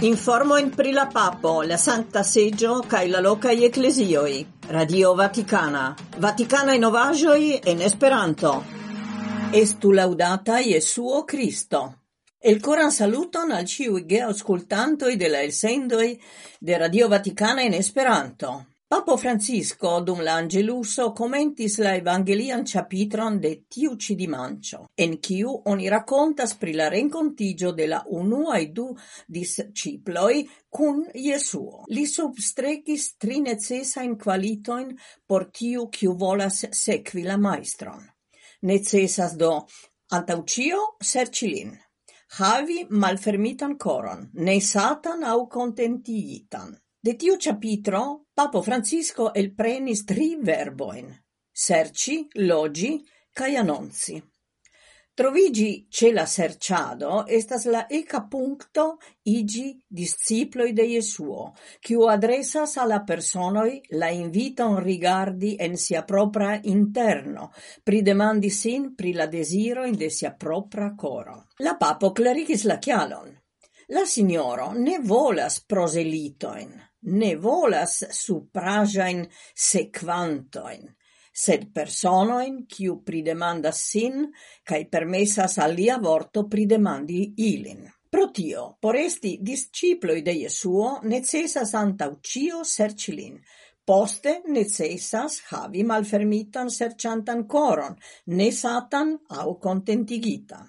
Informo in pri la papo, la Sancta Seggio, cae la locai ecclesioi. Radio Vaticana. Vaticana in ovagioi en Esperanto. Estu laudata Iesuo Cristo. El coran saluton al ciui ge auscultantoi de elsendoi de Radio Vaticana in Esperanto. Papo Francisco dum l'Angeluso commentis la evangelian chapitron de tiu di Mancio. en kiu oni rakontas pri la rencontigio de la unuaj du disciploi cun Jesuo. Li substrecis tri necesajn qualitoin por tiu, kiu volas sequi la maestron. Necessas do antaucio sercilin, havi malfermitan coron, ne satan au kontentigitan De tiu ĉapitro papo Francisko elprenis tri verbojn: serĉi, loĝi kaj anonci. Trovigi ce la serciado estas la eca puncto igi disciploi de Jesuo, kiu adresas al la personoj la inviton rigardi en sia propra interno, pri demandi sin pri la desiro in de sia propra coro. La papo klarigis la chialon. La signoro ne volas proselitoin, ne volas supraĵajn sekvantojn, sed personojn, kiu pridemandas sin kaj permesas alia vorto pridemandi ilin. Pro tio, por esti disciploi de Jesuo, necessas antau cio serci lin. Poste necessas havi malfermitan serciantan coron, ne satan au contentigita.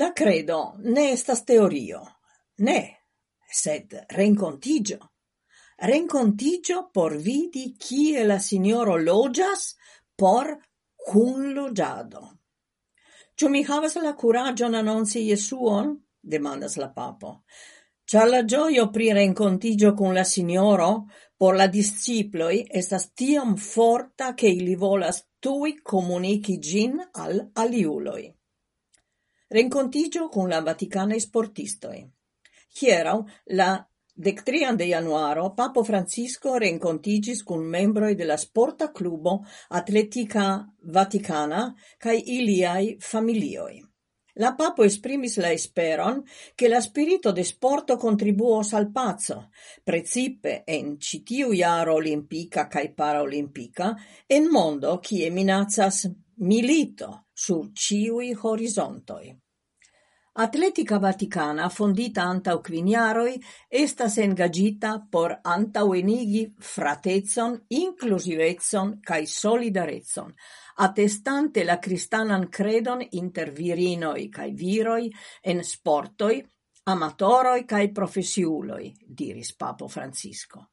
La credo ne estas teorio, ne, sed rencontigio rencontigio por vidi kie la signoro logias por cun logiado. Ciò mi havas la kuraĝon annonsi Jesuon? demandas la papo. Ĉar la gioio pri rencontigio con la signoro por la disciploi estas tiam forta che ili volas tui comunichi gin al aliuloi. Rencontigio con la Vaticana sportistoi. Hierau la Dectrian de januaro papo Francisco rencontigis cun membroi de la sporta clubo Atletica Vaticana cae iliai familioi. La papo esprimis la esperon che la spirito de sporto contribuos al pazzo, precipe en citiu iaro olimpica olimpika paraolimpica, paraolimpika en mondo kie minazas milito sur ciui horizontoi. Atletica Vaticana, fondita antau quiniaroi, estas engagita por antaŭenigi fratezon, inclusivezon cae solidarezon, attestante la cristanan credon inter virinoi cae viroi en sportoi, amatoroi cae profesiuloj, diris Papo Francisco.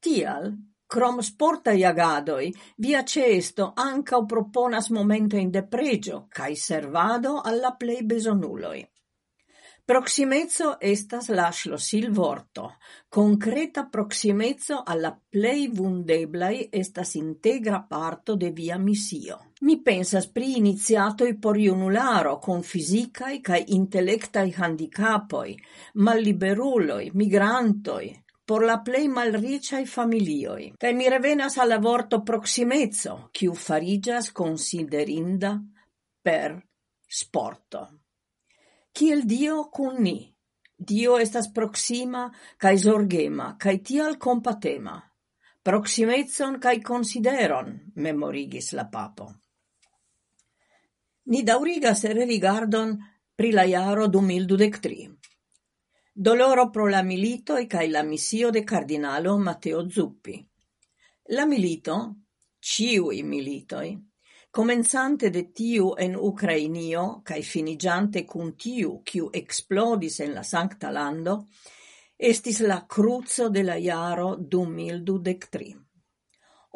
Tial, Crom sporta iagadoi, via cesto ancau proponas momentoin de pregio cae servado alla plei besonuloi. Proximezzo estas la sil vorto. Concreta proximezzo alla plei vundeblai estas integra parto de via misio. Mi pensas pri iniziatoi por iunularo con fisicai cae intelektaj handicapoi, malliberuloi, migrantoi, por la plei malriciai familioi. Cae mi revenas alla vorto proximezzo, chiu farigas considerinda per sporto kiel Dio kun ni. Dio estas proxima kaj zorgema kaj tial kompatema. Proximezon kaj consideron memorigis la papo. Ni daurigas religardon pri la jaro 2023. Doloro pro la milito e kaj la misio de cardinalo Matteo Zuppi. La milito, ciui militoi, Comenzante de tiu en Ucrainio, cae finigiante cun tiu, kiu explodis en la Sancta Lando, estis la cruzo de la iaro 2023.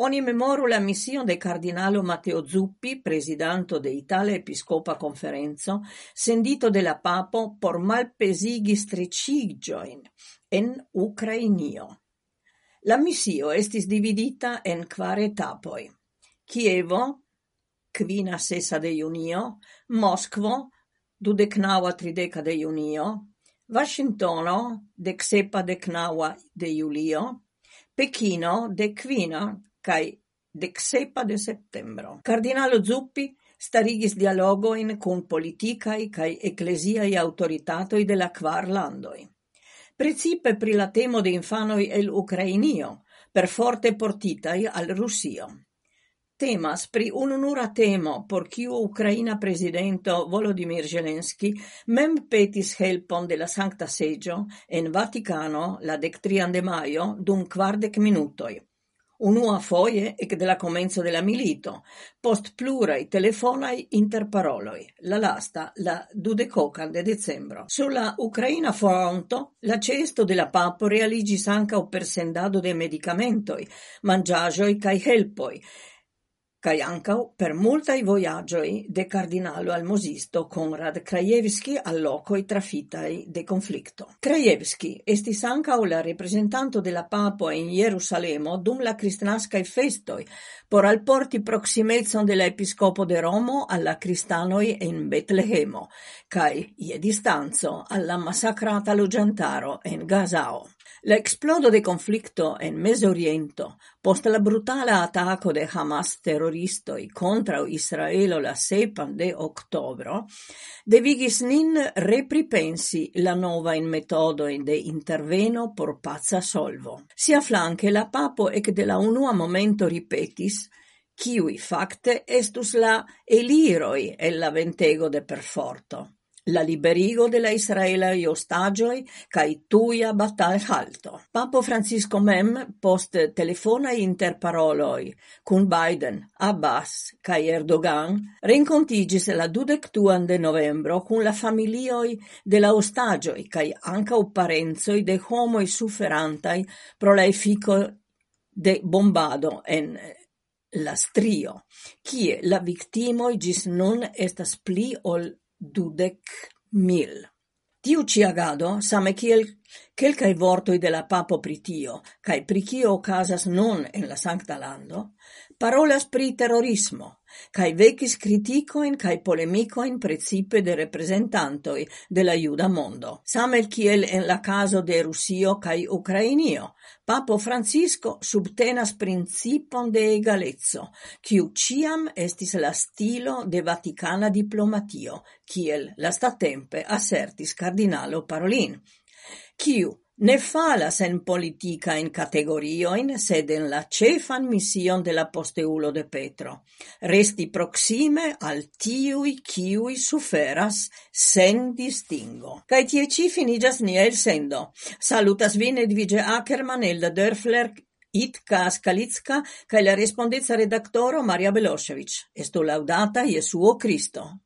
Oni memoru la mission de cardinalo Matteo Zuppi, presidanto de Italia Episcopa Conferenzo, sendito de la papo por malpesigi strecigioin en Ucrainio. La missio estis dividita en quare etapoi. Chievo, kvina sesa de junio, Moskvo dudeknaŭa trideca de junio, Vaŝingtono deksepa deknaŭa de julio, Pekino dekkvina kaj deksepa de septembro. Cardinalo Zuppi starigis dialogoin cun politicae cae ecclesiae autoritatoi de la quar landoi. Precipe pri la temo de infanoi el Ukrainio, perforte portitai al Russio. temas pri ununura temo, por kiu Ukraina prezidento Volodymyr Zelensky mem petis helpon de la Sankta Seĝo en Vatikano la dektrian de majo dum kvardek minutoj. Unua foje ekde la comenzo de la milito, post pluraj telefonaj interparoloj, la lasta la dudekokan de decembro. Sulla Ucraina Ukraina fronto, la cesto de la papo realiĝis ankaŭ per sendado de medicamentoj, manĝaĵoj kaj helpoi, cae ancau per multai voyagioi de cardinalo al muzisto Konrad Krajewski al locoi trafitai de conflicto. Krajewski estis ancau la representanto de la papo in Jerusalemo dum la cristnascae festoi por al porti proksimecon de la episcopo de Romo alla cristanoi in Betlehemo cae ie distanco alla massacrata logiantaro in Gazao. L'esplodo de conflicto en Mesoriento, post la brutala attacco de Hamas terroristoi contra Israelo la sepan de octobro, devigis nin repripensi la nova in metodo in de interveno por pazza solvo. Sia Siaflanke la papo ekde la unua momento ripetis kiui facte estus la eliroi e la ventego de perforto la liberigo de la Israela i ostagioi kai tuia batal halto. Papo Francisco mem post telefona interparoloi kun Biden, Abbas kai Erdogan renkontiĝis la 22 de novembro kun la familioi de la ostaggioi kai anca o parenzoi de homoj suferantaj pro la efiko de bombado en la strio, kie la victimoi gis nun estas pli ol dudec mil. Tiu ci agado, same kiel quelcae vortoi de la papo pritio, cae pricio ocasas en la Sancta Lando, parolas pri terrorismo, cae vekis criticoin cae polemicoin precipe de representantoi de la iuda mondo. Samel kiel en la caso de Rusio cae Ukrainio, Papo Francisco subtenas principon de egalezzo, quiu ciam estis la stilo de Vaticana diplomatio, kiel la statempe assertis cardinalo Parolin, quiu ne falas en politica in categorioin, sed en la cefan mission de la posteulo de Petro. Resti proxime al tiui kiui suferas sen distingo. Cai tie ci finigas nia el sendo. Salutas vin Edvige Ackerman, Elda Dörfler, Itka Skalitska, cae la respondenza redaktoro Maria Belosevic. Estu laudata Jesuo Cristo.